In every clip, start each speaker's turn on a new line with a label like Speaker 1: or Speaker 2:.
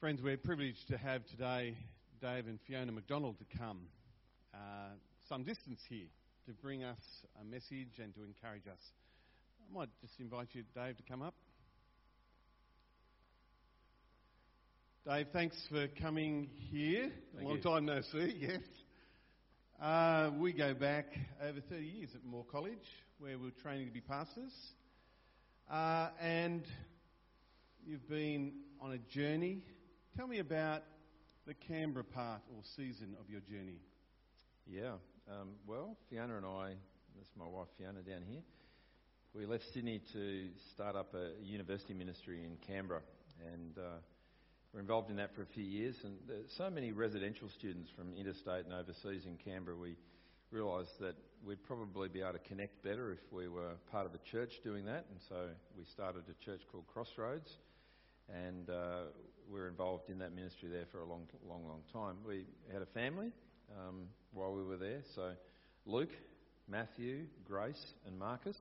Speaker 1: Friends, we're privileged to have today Dave and Fiona McDonald to come uh, some distance here to bring us a message and to encourage us. I might just invite you, Dave, to come up. Dave, thanks for coming here.
Speaker 2: Thank
Speaker 1: Long
Speaker 2: you.
Speaker 1: time no see, yes. Uh, we go back over 30 years at Moore College, where we were training to be pastors. Uh, and you've been on a journey. Tell me about the Canberra part or season of your journey.
Speaker 2: Yeah. Um, well, Fiona and I, that's my wife Fiona down here, we left Sydney to start up a university ministry in Canberra. And uh, we're involved in that for a few years. And so many residential students from interstate and overseas in Canberra, we realised that we'd probably be able to connect better if we were part of a church doing that. And so we started a church called Crossroads. And uh, we were involved in that ministry there for a long, long, long time. We had a family um, while we were there. So Luke, Matthew, Grace, and Marcus,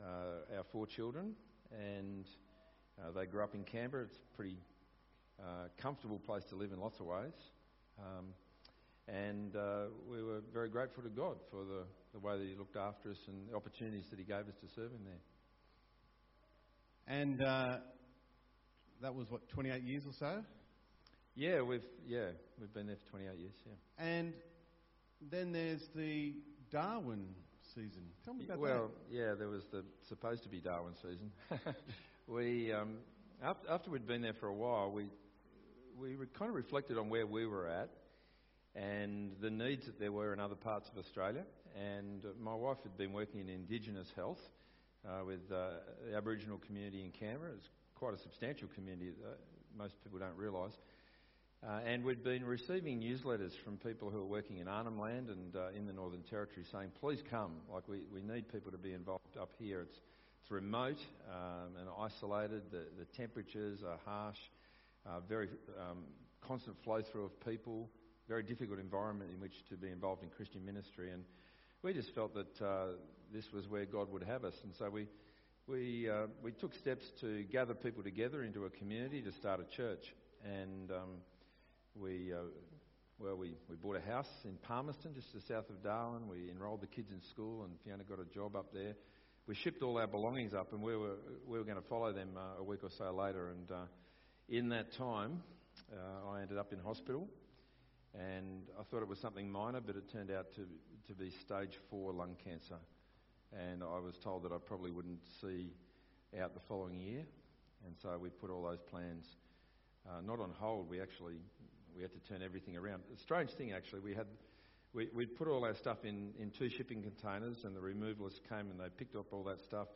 Speaker 2: uh, our four children, and uh, they grew up in Canberra. It's a pretty uh, comfortable place to live in lots of ways. Um, and uh, we were very grateful to God for the, the way that He looked after us and the opportunities that He gave us to serve Him there.
Speaker 1: And uh, that was, what, 28 years or so?
Speaker 2: Yeah, we've yeah we've been there for 28 years. Yeah.
Speaker 1: And then there's the Darwin season. Tell me about
Speaker 2: well, yeah, there was the supposed to be Darwin season. we um, after, after we'd been there for a while, we we re- kind of reflected on where we were at and the needs that there were in other parts of Australia. And uh, my wife had been working in Indigenous health uh, with uh, the Aboriginal community in Canberra. It's quite a substantial community that most people don't realise. Uh, and we'd been receiving newsletters from people who are working in Arnhem Land and uh, in the Northern Territory saying, please come. Like, we, we need people to be involved up here. It's, it's remote um, and isolated. The, the temperatures are harsh, uh, very um, constant flow through of people, very difficult environment in which to be involved in Christian ministry. And we just felt that uh, this was where God would have us. And so we, we, uh, we took steps to gather people together into a community to start a church. And um, we, uh, well, we, we bought a house in Palmerston, just to the south of Darwin. We enrolled the kids in school, and Fiona got a job up there. We shipped all our belongings up, and we were, we were going to follow them uh, a week or so later. And uh, in that time, uh, I ended up in hospital. And I thought it was something minor, but it turned out to, to be stage four lung cancer. And I was told that I probably wouldn't see out the following year. And so we put all those plans uh, not on hold. We actually we had to turn everything around. A strange thing, actually, we had we we put all our stuff in, in two shipping containers, and the removalists came and they picked up all that stuff.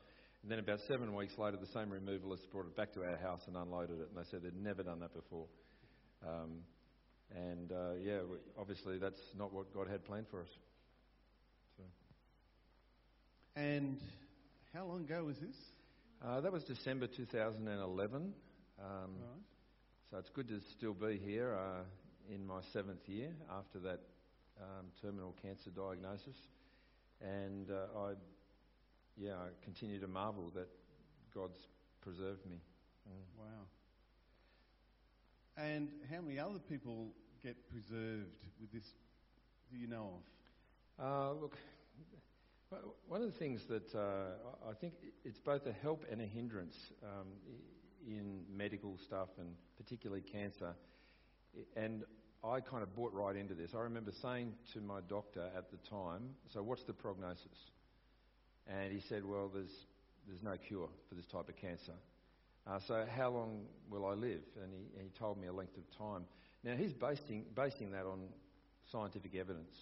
Speaker 2: And then about seven weeks later, the same removalists brought it back to our house and unloaded it. And they said they'd never done that before. Um, and uh, yeah, we, obviously that's not what God had planned for us. So,
Speaker 1: And how long ago was this?
Speaker 2: uh, that was December 2011. Um,
Speaker 1: Right.
Speaker 2: So it's good to still be here uh, in my seventh year after that um, terminal cancer diagnosis, and uh, I, yeah, I continue to marvel that God's preserved me. Mm.
Speaker 1: Wow. And how many other people get preserved with this that you know of?
Speaker 2: Uh, look, one of the things that uh, I I think it's both a help and a hindrance um, in medical stuff and particularly cancer. And I kind of bought right into this. I remember saying to my doctor at the time, "So what's the prognosis?" And he said, "Well, there's there's no cure for this type of cancer. Uh, so how long will I live?" And he, he told me a length of time. Now he's basing basing that on scientific evidence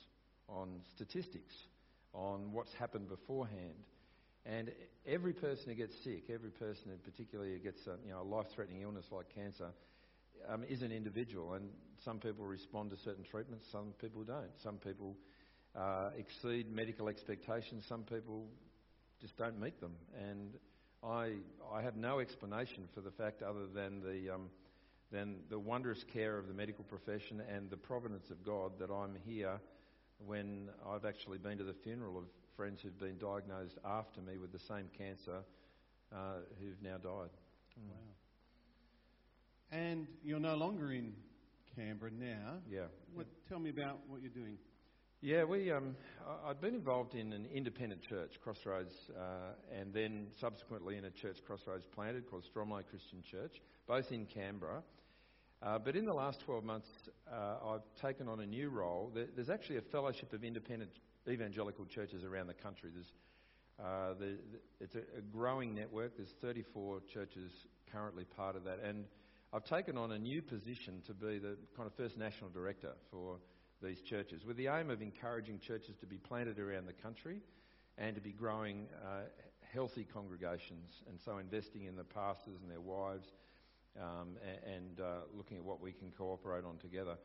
Speaker 2: on statistics, on what's happened beforehand. And every person who gets sick, every person who particularly who gets a, you know, a life-threatening illness like cancer, um, is an individual. And some people respond to certain treatments, some people don't. Some people uh, exceed medical expectations, some people just don't meet them. And I, I have no explanation for the fact other than the, um, than the wondrous care of the medical profession and the providence of God that I'm here when I've actually been to the funeral of friends who've been diagnosed after me with the same cancer uh, who've now died.
Speaker 1: Wow. And you're no longer in Canberra now.
Speaker 2: Yeah.
Speaker 1: What, tell me about what you're doing.
Speaker 2: Yeah, we. Um, I'd been involved in an independent church, Crossroads, uh, and then subsequently in a church Crossroads planted called Stromlo Christian Church, both in Canberra. Uh, but in the last 12 months, uh, I've taken on a new role. There's actually a fellowship of independent evangelical churches around the country. There's, uh, the, the, it's a, a growing network. There's 34 churches currently part of that, and I've taken on a new position to be the kind of first national director for these churches, with the aim of encouraging churches to be planted around the country and to be growing uh, healthy congregations, and so investing in the pastors and their wives um, and uh, looking at what we can cooperate on together.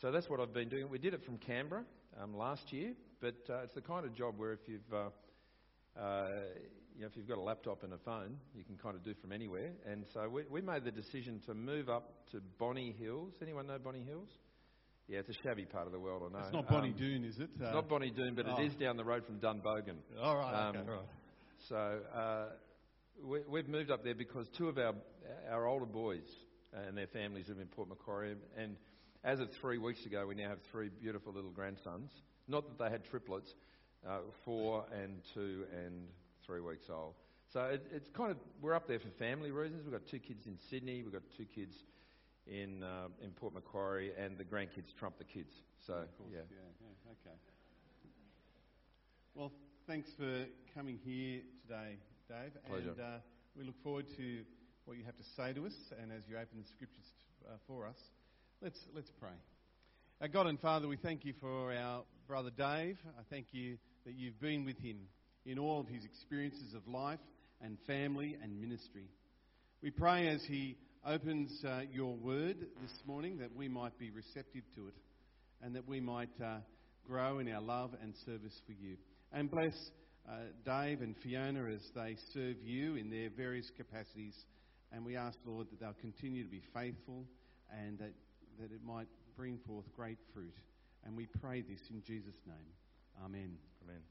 Speaker 2: So that's what I've been doing. We did it from Canberra um, last year, but uh, it's the kind of job where if you've uh, uh, you know, if you've got a laptop and a phone, you can kind of do from anywhere. And so we, we made the decision to move up to Bonnie Hills. Anyone know Bonnie Hills? Yeah, it's a shabby part of the world, I know.
Speaker 1: It's not Bonnie
Speaker 2: Um,
Speaker 1: Doon, is it?
Speaker 2: It's not Bonnie Doon, but
Speaker 1: oh.
Speaker 2: it is down the road from Dunbogan.
Speaker 1: All right, okay,
Speaker 2: um,
Speaker 1: right.
Speaker 2: So uh, we, we've moved up there because two of our our older boys and their families live in Port Macquarie, and as of three weeks ago, we now have three beautiful little grandsons. Not that they had triplets, uh, four and two and three weeks old. So it, it's kind of we're up there for family reasons. We've got two kids in Sydney, we've got two kids in uh, in Port Macquarie, and the grandkids trump the kids. So
Speaker 1: course,
Speaker 2: yeah.
Speaker 1: yeah, okay. Well, thanks for coming here today, Dave.
Speaker 2: Pleasure.
Speaker 1: And uh, we look forward to what you have to say to us. And as you open the scriptures uh, for us, let's let's pray. Our God and Father, we thank you for our brother Dave. I thank you that you've been with him in all of his experiences of life and family and ministry. We pray as he opens uh, your word this morning that we might be receptive to it and that we might uh, grow in our love and service for you. And bless uh, Dave and Fiona as they serve you in their various capacities. And we ask, Lord, that they'll continue to be faithful and that, that it might bring forth great fruit. And we pray this in Jesus' name. Amen.
Speaker 2: Amen.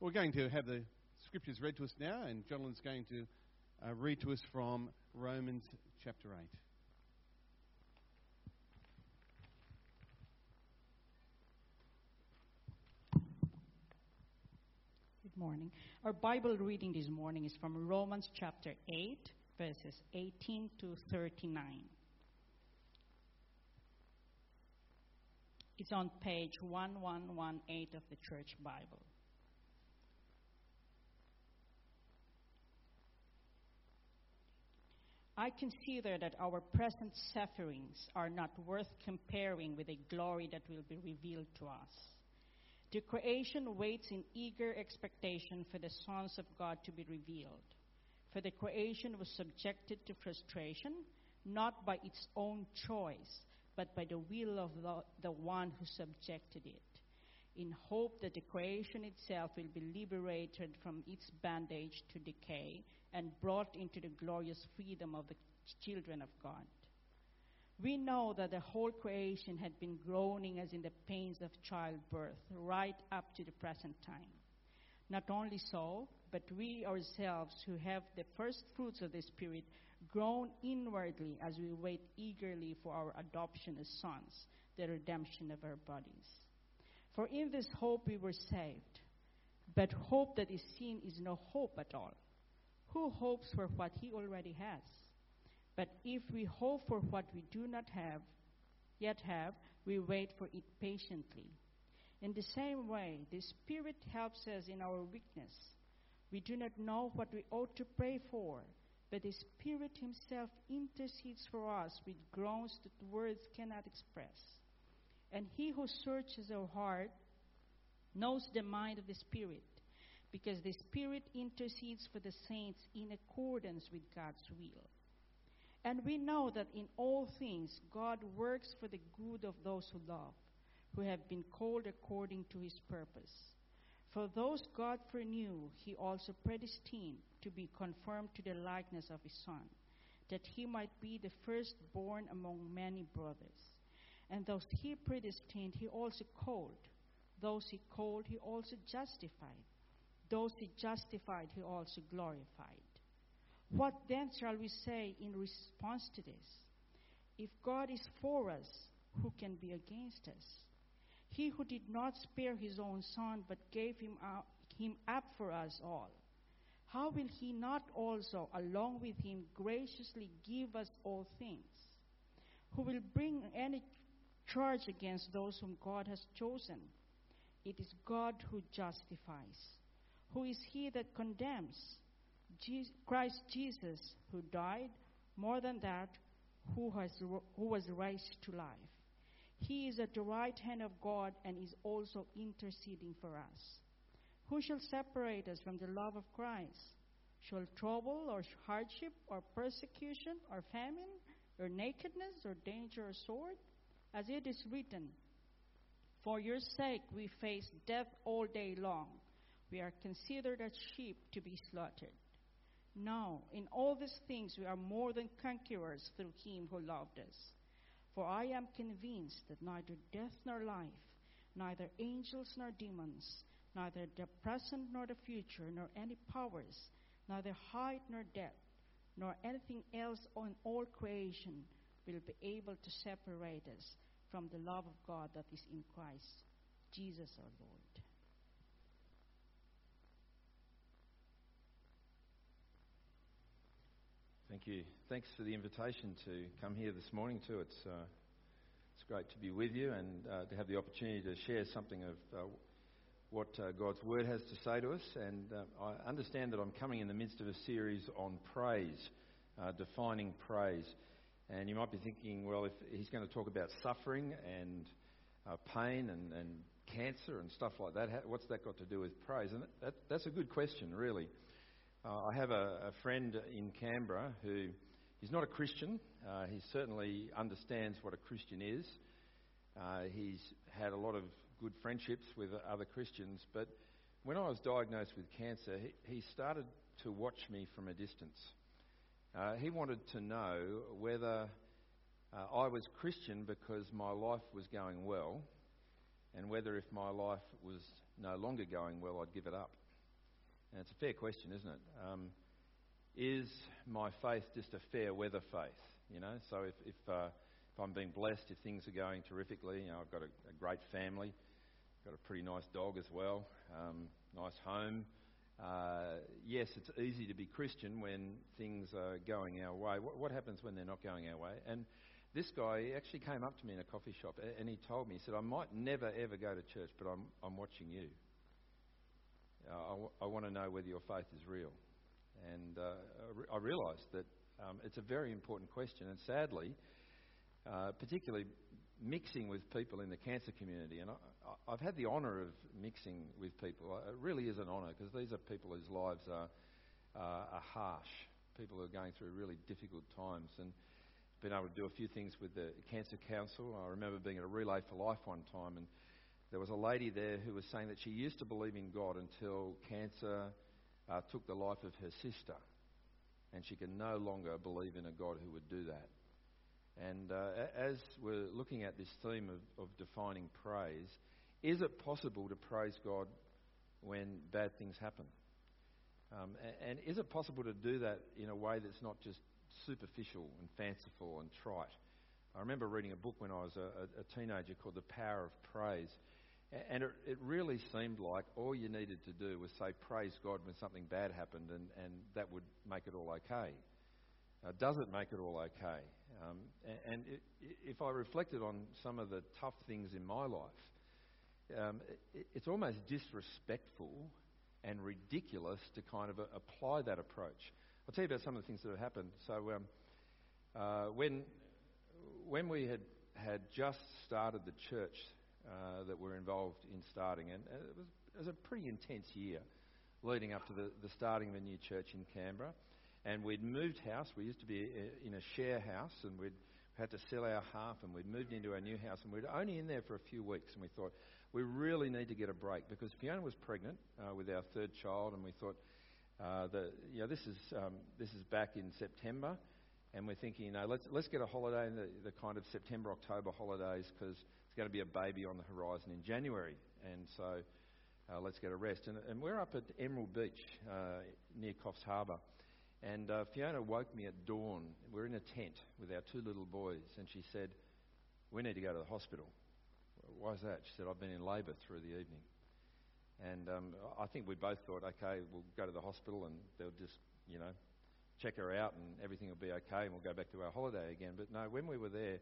Speaker 1: We're going to have the scriptures read to us now, and Jonathan's going to uh, read to us from Romans chapter 8.
Speaker 3: Good morning. Our Bible reading this morning is from Romans chapter 8, verses 18 to 39. It's on page 1118 of the Church Bible. I consider that our present sufferings are not worth comparing with the glory that will be revealed to us. The creation waits in eager expectation for the sons of God to be revealed. For the creation was subjected to frustration, not by its own choice, but by the will of the, the one who subjected it, in hope that the creation itself will be liberated from its bondage to decay and brought into the glorious freedom of the children of God. We know that the whole creation had been groaning as in the pains of childbirth right up to the present time. Not only so, but we ourselves who have the first fruits of the Spirit groan inwardly as we wait eagerly for our adoption as sons, the redemption of our bodies. For in this hope we were saved. But hope that is seen is no hope at all. Who hopes for what he already has? But if we hope for what we do not have, yet have, we wait for it patiently. In the same way, the Spirit helps us in our weakness. We do not know what we ought to pray for, but the Spirit Himself intercedes for us with groans that words cannot express. And He who searches our heart knows the mind of the Spirit, because the Spirit intercedes for the saints in accordance with God's will. And we know that in all things God works for the good of those who love, who have been called according to his purpose. For those God foreknew, he also predestined to be conformed to the likeness of his Son, that he might be the firstborn among many brothers. And those he predestined, he also called. Those he called, he also justified. Those he justified, he also glorified. What then shall we say in response to this? If God is for us, who can be against us? He who did not spare his own son, but gave him up, him up for us all, how will he not also, along with him, graciously give us all things? Who will bring any charge against those whom God has chosen? It is God who justifies. Who is he that condemns? Christ Jesus, who died, more than that, who, has, who was raised to life. He is at the right hand of God and is also interceding for us. Who shall separate us from the love of Christ? Shall trouble or hardship or persecution or famine or nakedness or danger or sword? As it is written, For your sake we face death all day long. We are considered as sheep to be slaughtered. No, in all these things we are more than conquerors through him who loved us. For I am convinced that neither death nor life, neither angels nor demons, neither the present nor the future, nor any powers, neither height nor depth, nor anything else on all creation will be able to separate us from the love of God that is in Christ Jesus our Lord.
Speaker 2: Thank you. Thanks for the invitation to come here this morning too. It's uh, it's great to be with you and uh, to have the opportunity to share something of uh, what uh, God's Word has to say to us. And uh, I understand that I'm coming in the midst of a series on praise, uh, defining praise. And you might be thinking, well, if he's going to talk about suffering and pain and, and cancer and stuff like that, what's that got to do with praise? And that, that's a good question, really. Uh, I have a, a, friend in Canberra who is not a Christian. Uh, he certainly understands what a Christian is. Uh, he's had a lot of good friendships with other Christians, but when I was diagnosed with cancer, he, he started to watch me from a distance. Uh, he wanted to know whether uh, I was Christian because my life was going well, and whether if my life was no longer going well, I'd give it up. And it's a fair question, isn't it? Um, is my faith just a fair weather faith? You know, so if, if, uh, if I'm being blessed, if things are going terrifically, you know, I've got a, a great family, got a pretty nice dog as well, um, nice home. Uh, yes, it's easy to be Christian when things are going our way. What, what happens when they're not going our way? And this guy actually came up to me in a coffee shop and he told me, he said, I might never ever go to church, but I'm, I'm watching you. Uh, I, w- I want to know whether your faith is real. And uh, I, re- realised that um, it's a very important question. And sadly, uh, particularly mixing with people in the cancer community, and I, have had the honour of mixing with people. It really is an honour because these are people whose lives are, uh, are harsh, people who are going through really difficult times. And been able to do a few things with the Cancer Council. I remember being at a Relay for Life one time and there was a lady there who was saying that she used to believe in God until cancer uh, took the life of her sister. And she can no longer believe in a God who would do that. And uh, as we're looking at this theme of, of defining praise, is it possible to praise God when bad things happen? Um, and, is it possible to do that in a way that's not just superficial and fanciful and trite? I remember reading a book when I was a, a teenager called The Power of Praise. And it, it, really seemed like all you needed to do was say, Praise God when something bad happened, and, and that would make it all okay. Uh, does it make it all okay? Um, and it, if I reflected on some of the tough things in my life, um, it, it's almost disrespectful and ridiculous to kind of uh, apply that approach. I'll tell you about some of the things that have happened. So, um, uh, when, when we had, had just started the church uh, that were involved in starting. And it was, it was, a pretty intense year leading up to the, the starting of a new church in Canberra. And we'd moved house. We used to be uh, in a share house, and we'd had to sell our half, and we'd moved into our new house, and we'd only in there for a few weeks. And we thought we really need to get a break because Fiona was pregnant uh, with our third child, and we thought uh, that you know this is um, this is back in September, and we're thinking you know let's let's get a holiday in the, the kind of September October holidays because it's going to be a baby on the horizon in January, and so uh, let's get a rest. And, and, we're up at Emerald Beach uh, near Coffs Harbour, And uh, Fiona woke me at dawn. We're in a tent with our two little boys, and she said, We need to go to the hospital. Why is that? She said, I've been in labour through the evening. And um, I think we both thought, okay, we'll go to the hospital and they'll just, you know, check her out and everything will be okay and we'll go back to our holiday again. But no, when we were there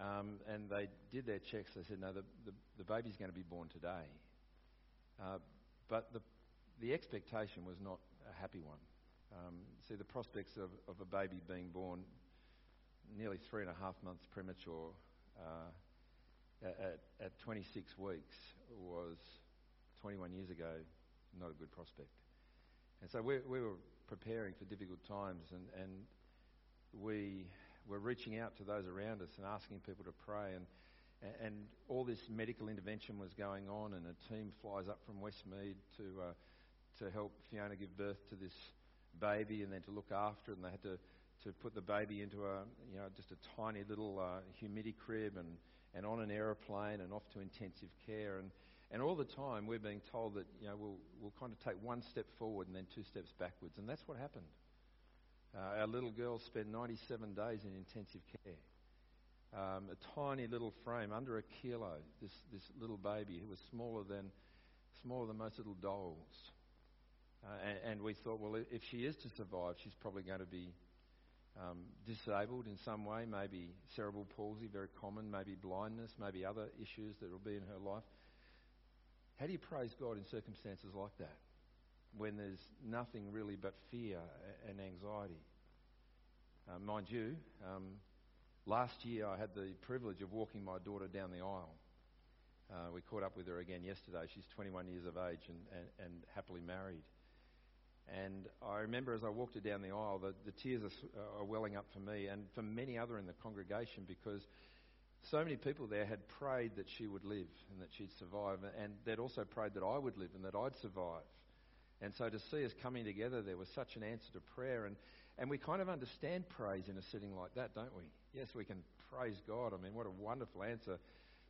Speaker 2: um, and they did their checks, they said, no, the, the, the baby's going to be born today. Uh, but the, the expectation was not a happy one. Um, see, the prospects of, of a baby being born nearly three and a half months premature uh, at, at 26 weeks was 21 years ago not a good prospect. And so we, we were preparing for difficult times and, and we were reaching out to those around us and asking people to pray. And, and all this medical intervention was going on, and a team flies up from Westmead to, uh, to help Fiona give birth to this baby and then to look after it. And they had to, to put the baby into a, you know, just a tiny little uh, humidity crib and, and on an aeroplane and off to intensive care. And, and all the time we're being told that, you know, we'll, we'll kind of take one step forward and then two steps backwards. And that's what happened. Uh, our little girl spent 97 days in intensive care. Um, a tiny little frame, under a kilo, this, this little baby who was smaller than, smaller than most little dolls. Uh, and, and, we thought, well, if she is to survive, she's probably going to be um, disabled in some way, maybe cerebral palsy, very common, maybe blindness, maybe other issues that will be in her life. How do you praise God in circumstances like that? When there's nothing really but fear and anxiety. Uh, mind you, um, last year I had the privilege of walking my daughter down the aisle. Uh, we caught up with her again yesterday. She's 21 years of age and, and, and happily married. And I remember as I walked her down the aisle, the, the tears are, are welling up for me and for many other in the congregation because so many people there had prayed that she would live and that she'd survive, and they'd also prayed that I would live and that I'd survive. And so to see us coming together there was such an answer to prayer. And, and we kind of understand praise in a setting like that, don't we? Yes, we can praise God. I mean, what a wonderful answer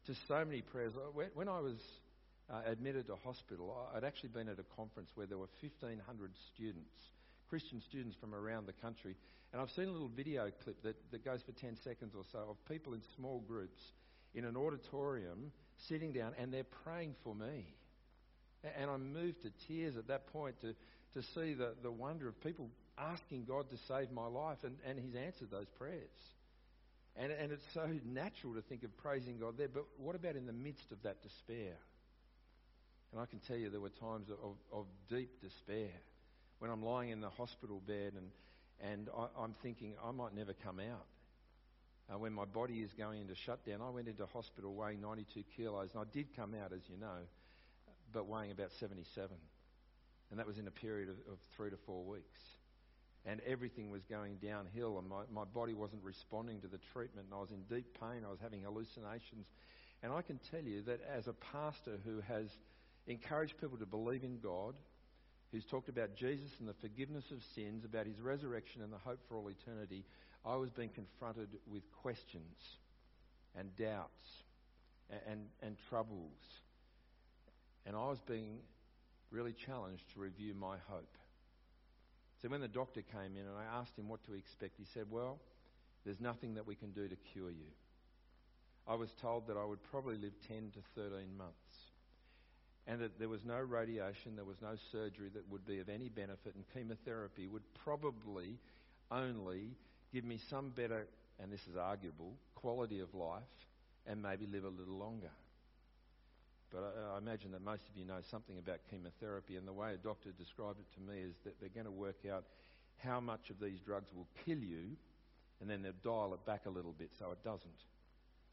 Speaker 2: to so many prayers. When I was uh, admitted to hospital, I'd actually been at a conference where there were 1,500 students, Christian students from around the country. And I've seen a little video clip that, that goes for 10 seconds or so of people in small groups in an auditorium sitting down and they're praying for me. And I'm moved to tears at that point to, to see the, the wonder of people asking God to save my life, and, and He's answered those prayers. And, and it's so natural to think of praising God there, but what about in the midst of that despair? And I can tell you there were times of, of, of deep despair when I'm lying in the hospital bed and, and I, am thinking I might never come out. Uh, when my body is going into shutdown, I went into hospital weighing 92 kilos, and I did come out, as you know, but weighing about 77. And that was in a period of, of three to four weeks. And everything was going downhill, and my, my body wasn't responding to the treatment, and I was in deep pain. I was having hallucinations. And I can tell you that as a pastor who has encouraged people to believe in God, who's talked about Jesus and the forgiveness of sins, about his resurrection and the hope for all eternity, I was being confronted with questions and doubts and, and, and troubles. And I was being really challenged to review my hope. So when the doctor came in and I asked him what to expect, he said, Well, there's nothing that we can do to cure you. I was told that I would probably live 10 to 13 months and that there was no radiation, there was no surgery that would be of any benefit, and chemotherapy would probably only give me some better, and this is arguable, quality of life and maybe live a little longer. But I, I imagine that most of you know something about chemotherapy, and the way a doctor described it to me is that they're going to work out how much of these drugs will kill you, and then they'll dial it back a little bit so it doesn't.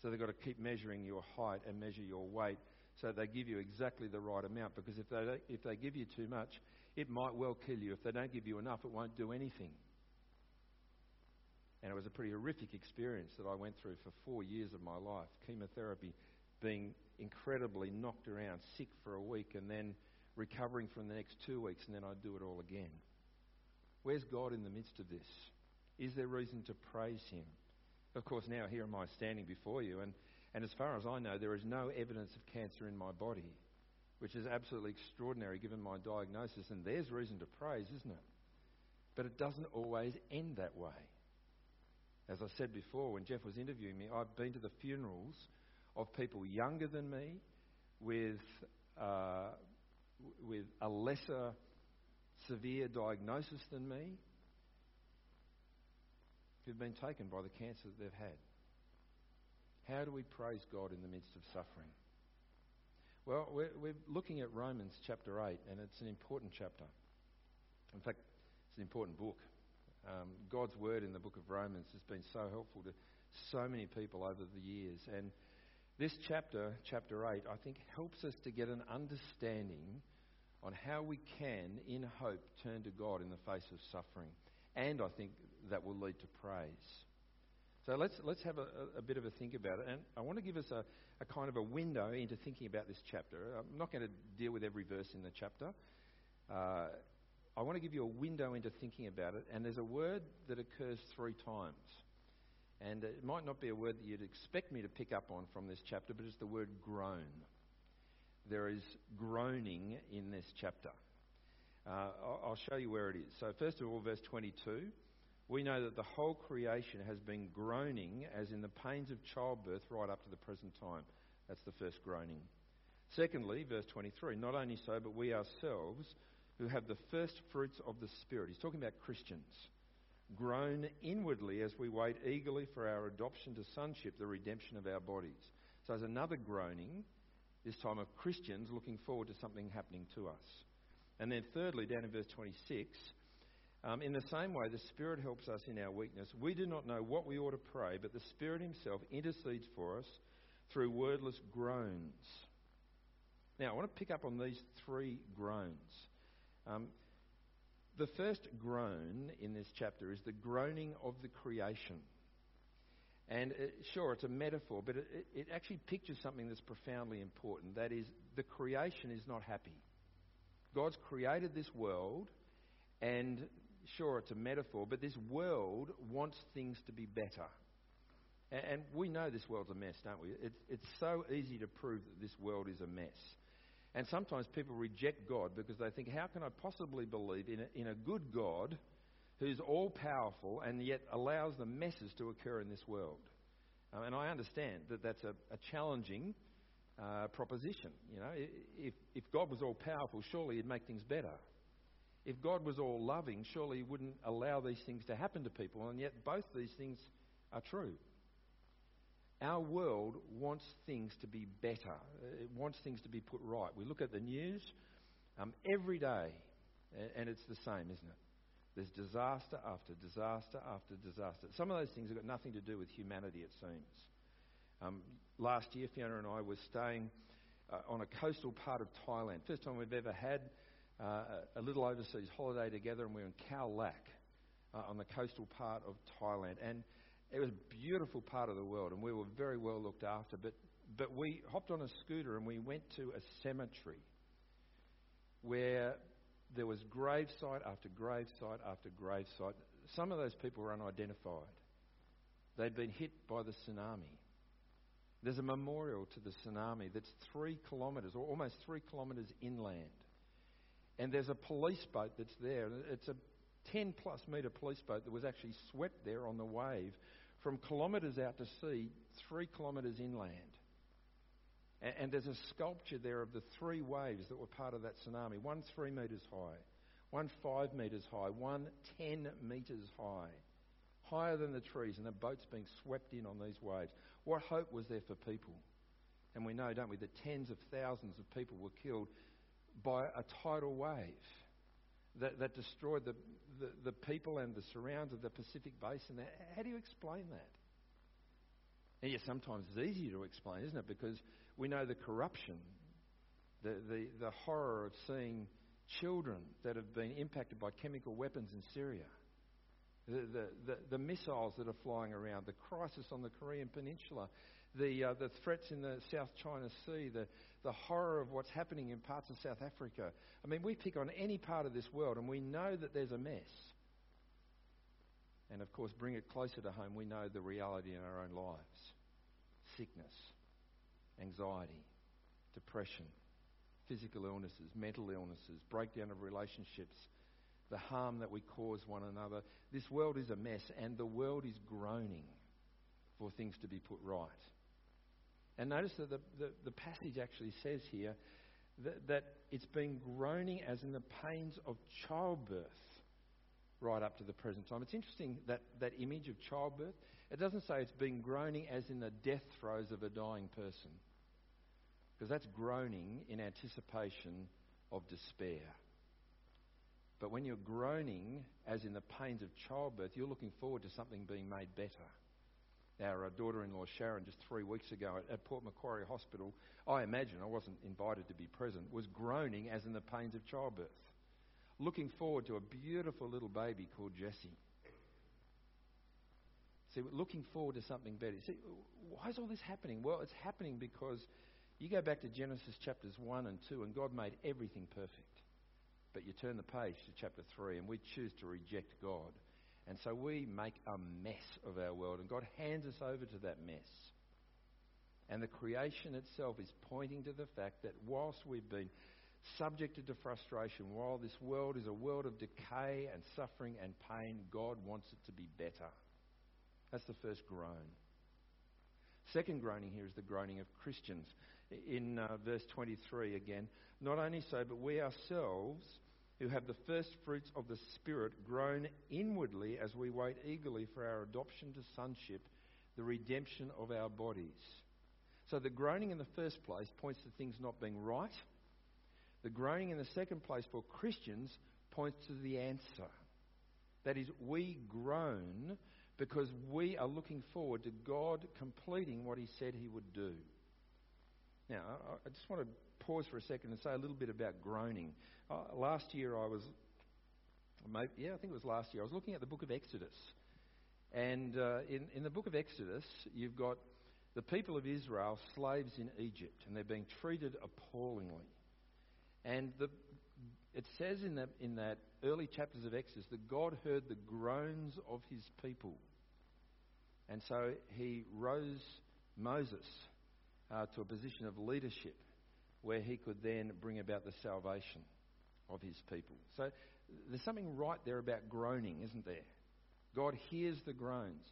Speaker 2: So they've got to keep measuring your height and measure your weight so they give you exactly the right amount. Because if they, if they give you too much, it might well kill you. If they don't give you enough, it won't do anything. And it was a pretty horrific experience that I went through for four years of my life chemotherapy, being incredibly knocked around, sick for a week, and then recovering from the next two weeks, and then I'd do it all again. Where's God in the midst of this? Is there reason to praise Him? Of course, now here am I standing before you, and and as far as I know, there is no evidence of cancer in my body, which is absolutely extraordinary given my diagnosis. And there's reason to praise, isn't it? But it doesn't always end that way. As I said before, when Jeff was interviewing me, I've been to the funerals of people younger than me with, uh, with a lesser severe diagnosis than me who've been taken by the cancer that they've had. How do we praise God in the midst of suffering? Well, we're, we're looking at Romans chapter 8, and it's an important chapter. In fact, it's an important book. Um, God's word in the book of Romans has been so helpful to so many people over the years. And this chapter, chapter 8, I think helps us to get an understanding on how we can, in hope, turn to God in the face of suffering. And I think that will lead to praise. So let's, let's have a, a, bit of a think about it. And I want to give us a, a kind of a window into thinking about this chapter. I'm not going to deal with every verse in the chapter. Uh, I want to give you a window into thinking about it. And there's a word that occurs three times. And it might not be a word that you'd expect me to pick up on from this chapter, but it's the word groan. There is groaning in this chapter. Uh, I'll show you where it is. So, first of all, verse 22 we know that the whole creation has been groaning as in the pains of childbirth right up to the present time. That's the first groaning. Secondly, verse 23 not only so, but we ourselves, who have the first fruits of the Spirit, he's talking about Christians, groan inwardly as we wait eagerly for our adoption to sonship, the redemption of our bodies. So there's another groaning, this time of Christians looking forward to something happening to us. And then thirdly, down in verse 26, um, in the same way, the Spirit helps us in our weakness. We do not know what we ought to pray, but the Spirit Himself intercedes for us through wordless groans. Now, I want to pick up on these three groans. Um, the first groan in this chapter is the groaning of the creation. And it, sure, it's a metaphor, but it, it actually pictures something that's profoundly important. That is, the creation is not happy. God's created this world, and sure, it's a metaphor, but this world wants things to be better. And, and we know this world's a mess, don't we? It's, it's so easy to prove that this world is a mess. And sometimes people reject God because they think, how can I possibly believe in a, in a good God who's all powerful and yet allows the messes to occur in this world? Um, and I understand that that's a, a challenging uh, proposition. You know, if, if God was all powerful, surely He'd make things better. If God was all loving, surely He wouldn't allow these things to happen to people, and yet both these things are true. Our world wants things to be better, it wants things to be put right. We look at the news um, every day, and it's the same, isn't it? There's disaster after disaster after disaster. Some of those things have got nothing to do with humanity, it seems. Um, last year, Fiona and I were staying uh, on a coastal part of Thailand. First time we've ever had a little overseas holiday together, and we were in Khao Lak uh, on the coastal part of Thailand. And it was a beautiful part of the world, and we were very well looked after. But, but we hopped on a scooter and we went to a cemetery where there was gravesite after gravesite after gravesite. Some of those people were unidentified. They'd been hit by the tsunami. There's a memorial to the tsunami that's three kilometres, or almost three kilometres inland. And there's a police boat that's there. It's a 10 plus metre police boat that was actually swept there on the wave from kilometres out to sea, three kilometres inland. And, and, there's a sculpture there of the three waves that were part of that tsunami one three metres high, one five metres high, one 10 metres high, higher than the trees, and the boat's being swept in on these waves. What hope was there for people? And we know, don't we, that tens of thousands of people were killed by a tidal wave that, that destroyed the, the, the, people and the surrounds of the Pacific Basin. How do you explain that? And yet, sometimes it's easier to explain, isn't it? Because we know the corruption, the, the, the horror of seeing children that have been impacted by chemical weapons in Syria, the, the, the, the missiles that are flying around, the crisis on the Korean Peninsula, the, uh, the threats in the South China Sea, the, the horror of what's happening in parts of South Africa. I mean, we pick on any part of this world and we know that there's a mess. And of course, bring it closer to home, we know the reality in our own lives sickness, anxiety, depression, physical illnesses, mental illnesses, breakdown of relationships, the harm that we cause one another. This world is a mess, and the world is groaning for things to be put right. And notice that the, the, the passage actually says here that, that it's been groaning as in the pains of childbirth right up to the present time. It's interesting that, that image of childbirth. It doesn't say it's been groaning as in the death throes of a dying person, because that's groaning in anticipation of despair. But when you're groaning as in the pains of childbirth, you're looking forward to something being made better. Our uh, daughter in law Sharon, just three weeks ago at, Port Macquarie Hospital, I imagine, I wasn't invited to be present, was groaning as in the pains of childbirth looking forward to a beautiful little baby called Jessie. See, looking forward to something better. See, why is all this happening? Well, it's happening because you go back to Genesis chapters 1 and 2, and God made everything perfect. But you turn the page to chapter 3, and we choose to reject God. And so we make a mess of our world, and God hands us over to that mess. And the creation itself is pointing to the fact that whilst we've been subjected to frustration. While this world is a world of decay and suffering and pain, God wants it to be better. That's the first groan. Second groaning here is the groaning of Christians. In uh, verse 23 again, not only so, but we ourselves, who have the first fruits of the Spirit, groan inwardly as we wait eagerly for our adoption to sonship, the redemption of our bodies. So the groaning in the first place points to things not being right the groaning in the second place for Christians points to the answer. That is, we groan because we are looking forward to God completing what He said He would do. Now, I just want to pause for a second and say a little bit about groaning. Uh, last year I was, yeah, I think it was last year, I was looking at the book of Exodus. And uh, in, in the book of Exodus, you've got the people of Israel, slaves in Egypt, and they're being treated appallingly. And the, it says in that, in that early chapters of Exodus that God heard the groans of his people. And so he rose Moses uh, to a position of leadership where he could then bring about the salvation of his people. So there's something right there about groaning, isn't there? God hears the groans.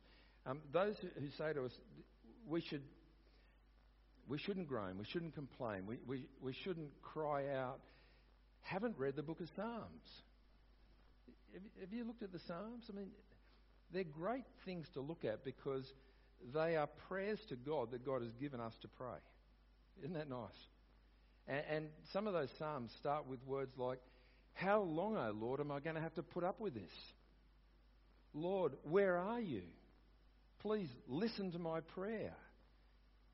Speaker 2: Um, those who say to us, we should we shouldn't groan. We shouldn't complain. We, we, we shouldn't cry out. Haven't read the book of Psalms. Have, you looked at the Psalms? I mean, they're great things to look at because they are prayers to God that God has given us to pray. Isn't that nice? And, and some of those Psalms start with words like, How long, O Lord, am I going to have to put up with this? Lord, where are you? Please listen to my prayer.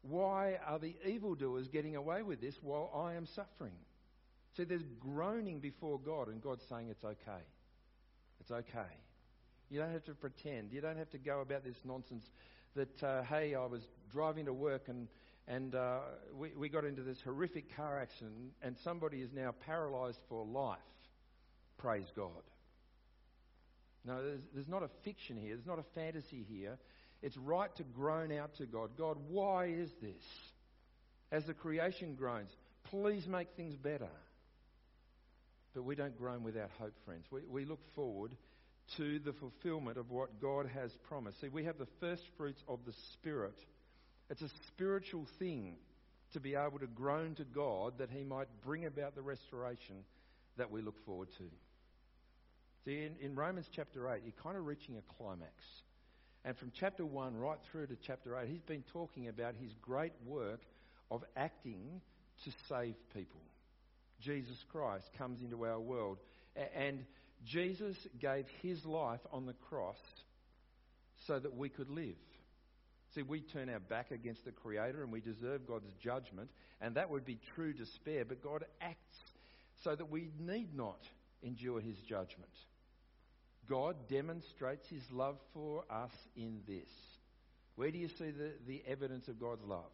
Speaker 2: Why are the evildoers getting away with this while I am suffering? See, there's groaning before God, and God's saying it's okay. It's okay. You don't have to pretend. You don't have to go about this nonsense that, uh, hey, I was driving to work and, and uh, we, we got into this horrific car accident, and somebody is now paralyzed for life. Praise God. No, there's, there's not a fiction here, there's not a fantasy here. It's right to groan out to God God, why is this? As the creation groans, please make things better. But we don't groan without hope, friends. We, we look forward to the fulfillment of what God has promised. See, we have the first fruits of the Spirit. It's a spiritual thing to be able to groan to God that He might bring about the restoration that we look forward to. See, in, in Romans chapter 8, you're kind of reaching a climax. And from chapter 1 right through to chapter 8, he's been talking about his great work of acting to save people. Jesus Christ comes into our world. And Jesus gave his life on the cross so that we could live. See, we turn our back against the Creator and we deserve God's judgment, and that would be true despair. But God acts so that we need not endure his judgment. God demonstrates his love for us in this. Where do you see the, the evidence of God's love?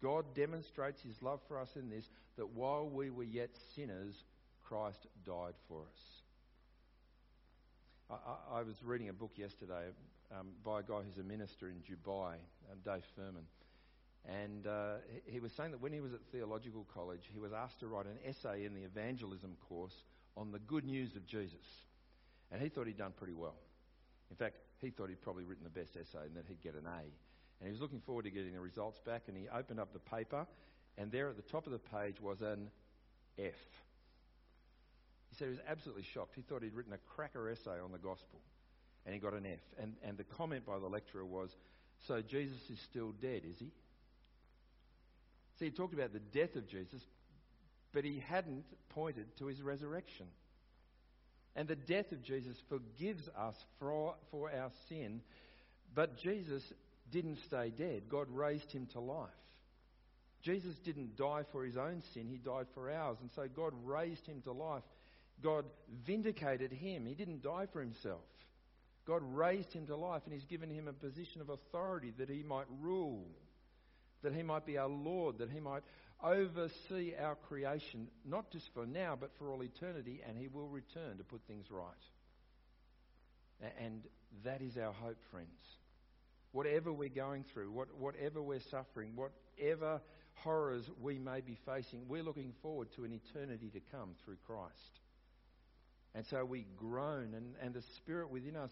Speaker 2: God demonstrates his love for us in this that while we were yet sinners, Christ died for us. I, I, was reading a book yesterday um, by a guy who's a minister in Dubai, um, Dave Furman. And uh, he was saying that when he was at theological college, he was asked to write an essay in the evangelism course on the good news of Jesus. And he thought he'd done pretty well. In fact, he thought he'd probably written the best essay and that he'd get an A. And he was looking forward to getting the results back, and he opened up the paper, and there at the top of the page was an F. He said he was absolutely shocked. He thought he'd written a cracker essay on the gospel, and he got an F. And, and the comment by the lecturer was, So Jesus is still dead, is he? See, he talked about the death of Jesus, but he hadn't pointed to his resurrection. And the death of Jesus forgives us for, for our sin, but Jesus didn't stay dead. God raised him to life. Jesus didn't die for his own sin, he died for ours. And so God raised him to life. God vindicated him. He didn't die for himself. God raised him to life and he's given him a position of authority that he might rule, that he might be our Lord, that he might oversee our creation, not just for now, but for all eternity, and he will return to put things right. And that is our hope, friends. Whatever we're going through, what, whatever we're suffering, whatever horrors we may be facing, we're looking forward to an eternity to come through Christ. And so we groan, and, and the Spirit within us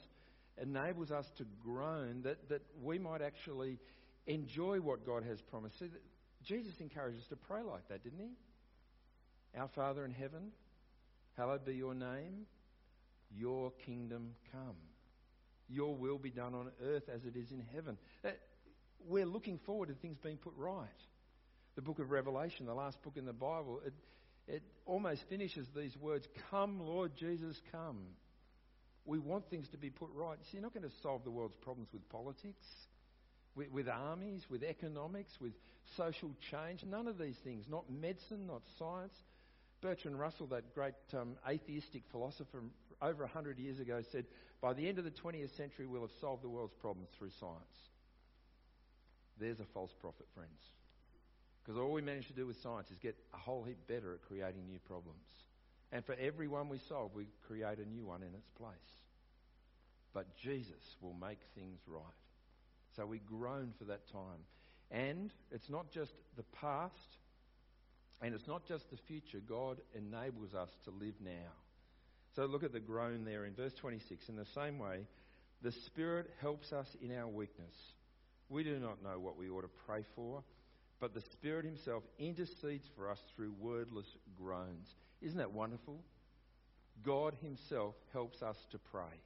Speaker 2: enables us to groan that, that we might actually enjoy what God has promised. Jesus encouraged us to pray like that, didn't he? Our Father in heaven, hallowed be your name, your kingdom come. Your will be done on earth as it is in heaven. Uh, we're looking forward to things being put right. The book of Revelation, the last book in the Bible, it, it almost finishes these words Come, Lord Jesus, come. We want things to be put right. See, you're not going to solve the world's problems with politics, with, with armies, with economics, with social change. None of these things. Not medicine, not science. Bertrand Russell, that great um, atheistic philosopher over 100 years ago, said, By the end of the 20th century, we'll have solved the world's problems through science. There's a false prophet, friends. Because all we manage to do with science is get a whole heap better at creating new problems. And for every one we solve, we create a new one in its place. But Jesus will make things right. So we groan for that time. And it's not just the past, and it's not just the future. God enables us to live now. So look at the groan there in verse 26. In the same way, the Spirit helps us in our weakness. We do not know what we ought to pray for, but the Spirit Himself intercedes for us through wordless groans. Isn't that wonderful? God Himself helps us to pray.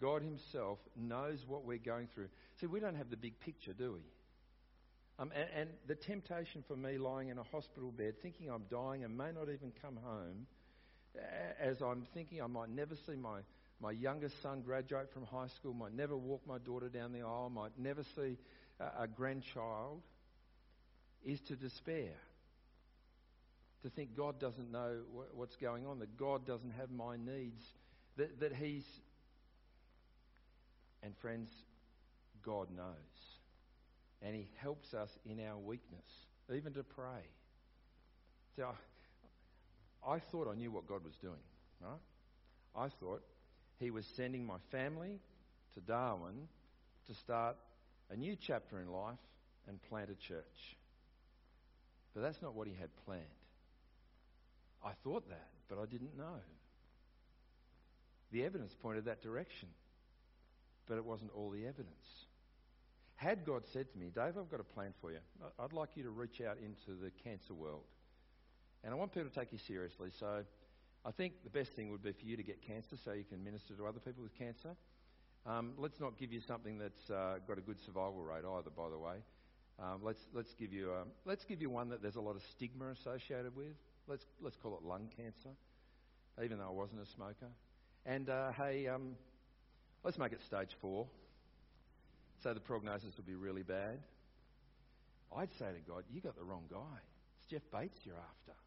Speaker 2: God Himself knows what we're going through. See, we don't have the big picture, do we? Um, and, and, the temptation for me lying in a hospital bed, thinking I'm dying and may not even come home, as I'm thinking I might never see my, my youngest son graduate from high school, might never walk my daughter down the aisle, might never see a, a grandchild, is to despair. To think God doesn't know what's going on, that God doesn't have my needs, that, that He's. And friends, God knows. And He helps us in our weakness, even to pray. So I, I thought I knew what God was doing, right? I thought He was sending my family to Darwin to start a new chapter in life and plant a church. But that's not what He had planned. I thought that, but I didn't know. The evidence pointed that direction, but it wasn't all the evidence. Had God said to me, Dave, I've got a plan for you. I'd like you to reach out into the cancer world. And I want people to take you seriously. So I think the best thing would be for you to get cancer so you can minister to other people with cancer. Um, let's not give you something that's uh, got a good survival rate either, by the way. Um, let's, let's, give you a, let's give you one that there's a lot of stigma associated with. Let's, let's call it lung cancer, even though I wasn't a smoker. And uh, hey, um, let's make it stage four so the prognosis would be really bad. I'd say to God, You got the wrong guy. It's Jeff Bates you're after.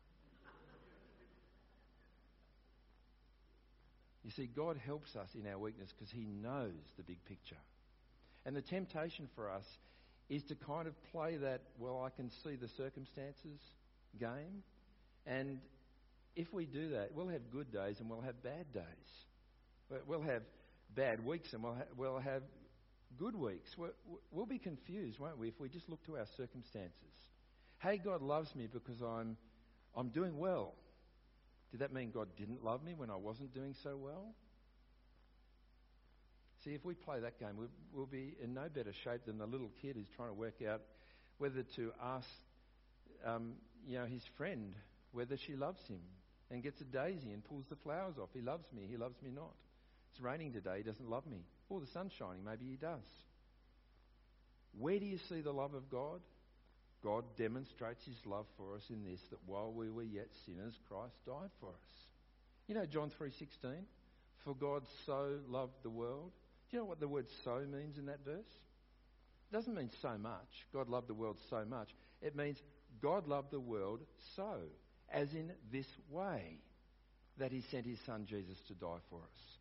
Speaker 2: You see, God helps us in our weakness because He knows the big picture. And the temptation for us is to kind of play that, well, I can see the circumstances game. And if we do that, we'll have good days and we'll have bad days. We'll have bad weeks and we'll, ha- we'll have good weeks. we will be confused, won't we, if we just look to our circumstances. Hey, God loves me because I'm, I'm doing well. Did that mean God didn't love me when I wasn't doing so well? See, if we play that game, we'll, we'll be in no better shape than the little kid who's trying to work out whether to ask, um, you know, his friend whether she loves him, and gets a daisy and pulls the flowers off. He loves me. He loves me not. It's raining today. He doesn't love me. Or the sun's shining. Maybe he does. Where do you see the love of God? God demonstrates his love for us in this that while we were yet sinners Christ died for us. You know John 3:16, for God so loved the world. Do you know what the word so means in that verse? It doesn't mean so much. God loved the world so much. It means God loved the world so, as in this way, that he sent his son Jesus to die for us.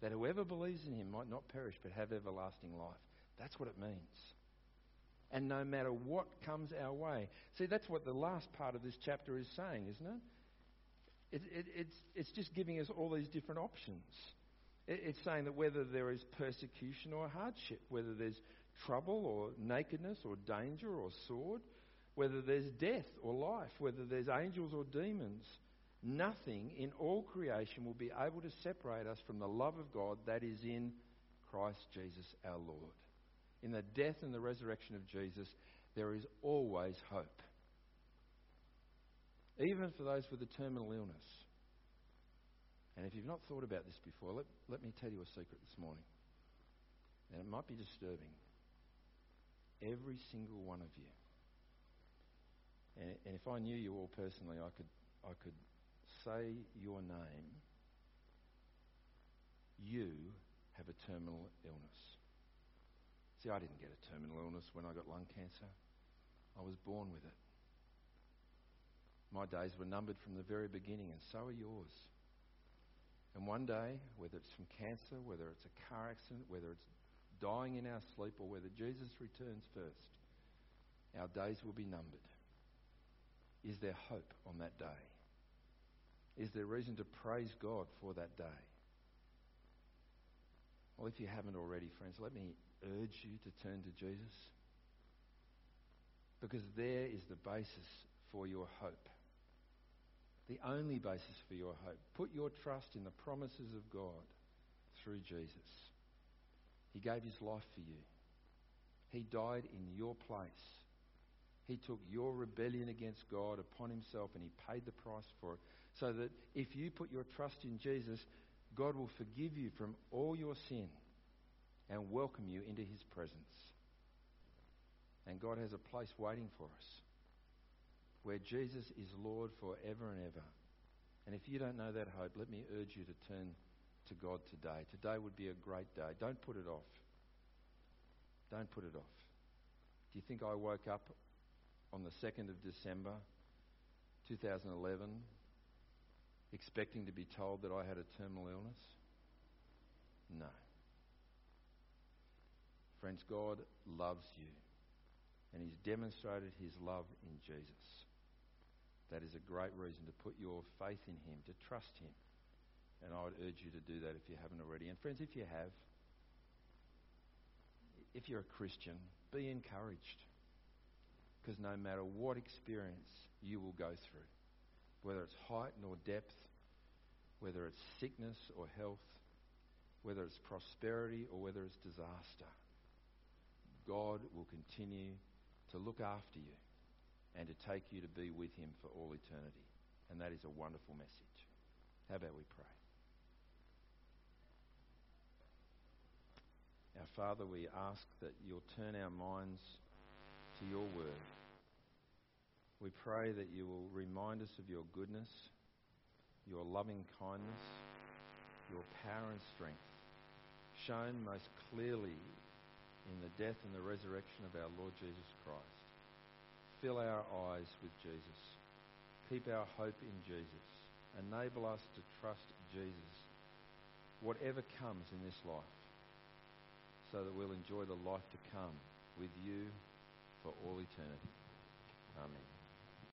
Speaker 2: That whoever believes in him might not perish but have everlasting life. That's what it means and no matter what comes our way. See, that's what the last part of this chapter is saying, isn't it? it, it it's, it's just giving us all these different options. It, it's saying that whether there is persecution or hardship, whether there's trouble or nakedness or danger or sword, whether there's death or life, whether there's angels or demons, nothing in all creation will be able to separate us from the love of God that is in Christ Jesus our Lord in the death and the resurrection of Jesus, there is always hope. Even for those with a terminal illness. And if you've not thought about this before, let, let me tell you a secret this morning. And it might be disturbing. Every single one of you. And, and if I knew you all personally, I could, I could say your name. You have a terminal illness. See, I didn't get a terminal illness when I got lung cancer. I was born with it. My days were numbered from the very beginning, and so are yours. And one day, whether it's from cancer, whether it's a car accident, whether it's dying in our sleep, or whether Jesus returns first, our days will be numbered. Is there hope on that day? Is there reason to praise God for that day? Well, if you haven't already, friends, let me urge you to turn to Jesus? Because there is the basis for your hope. The only basis for your hope. Put your trust in the promises of God through Jesus. He gave his life for you. He died in your place. He took your rebellion against God upon himself and he paid the price for it. So that if you put your trust in Jesus, God will forgive you from all your sin and welcome you into his presence. And God has a place waiting for us where Jesus is Lord forever and ever. And if you don't know that hope, let me urge you to turn to God today. Today would be a great day. Don't put it off. Don't put it off. Do you think I woke up on the 2nd of December 2011 expecting to be told that I had a terminal illness? No. Friends, God loves you, and He's demonstrated His love in Jesus. That is a great reason to put your faith in Him, to trust Him. And I would urge you to do that if you haven't already. And friends, if you have, if you're a Christian, be encouraged. Because no matter what experience you will go through, whether it's height nor depth, whether it's sickness or health, whether it's prosperity or whether it's disaster, God will continue to look after you and to take you to be with Him for all eternity. And that is a wonderful message. How about we pray? Our Father, we ask that you'll turn our minds to your word. We pray that you will remind us of your goodness, your loving kindness, your power and strength, shown most clearly in the death and the resurrection of our Lord Jesus Christ. Fill our eyes with Jesus. Keep our hope in Jesus. Enable us to trust Jesus, whatever comes in this life, so that we'll enjoy the life to come with you for all eternity. Amen.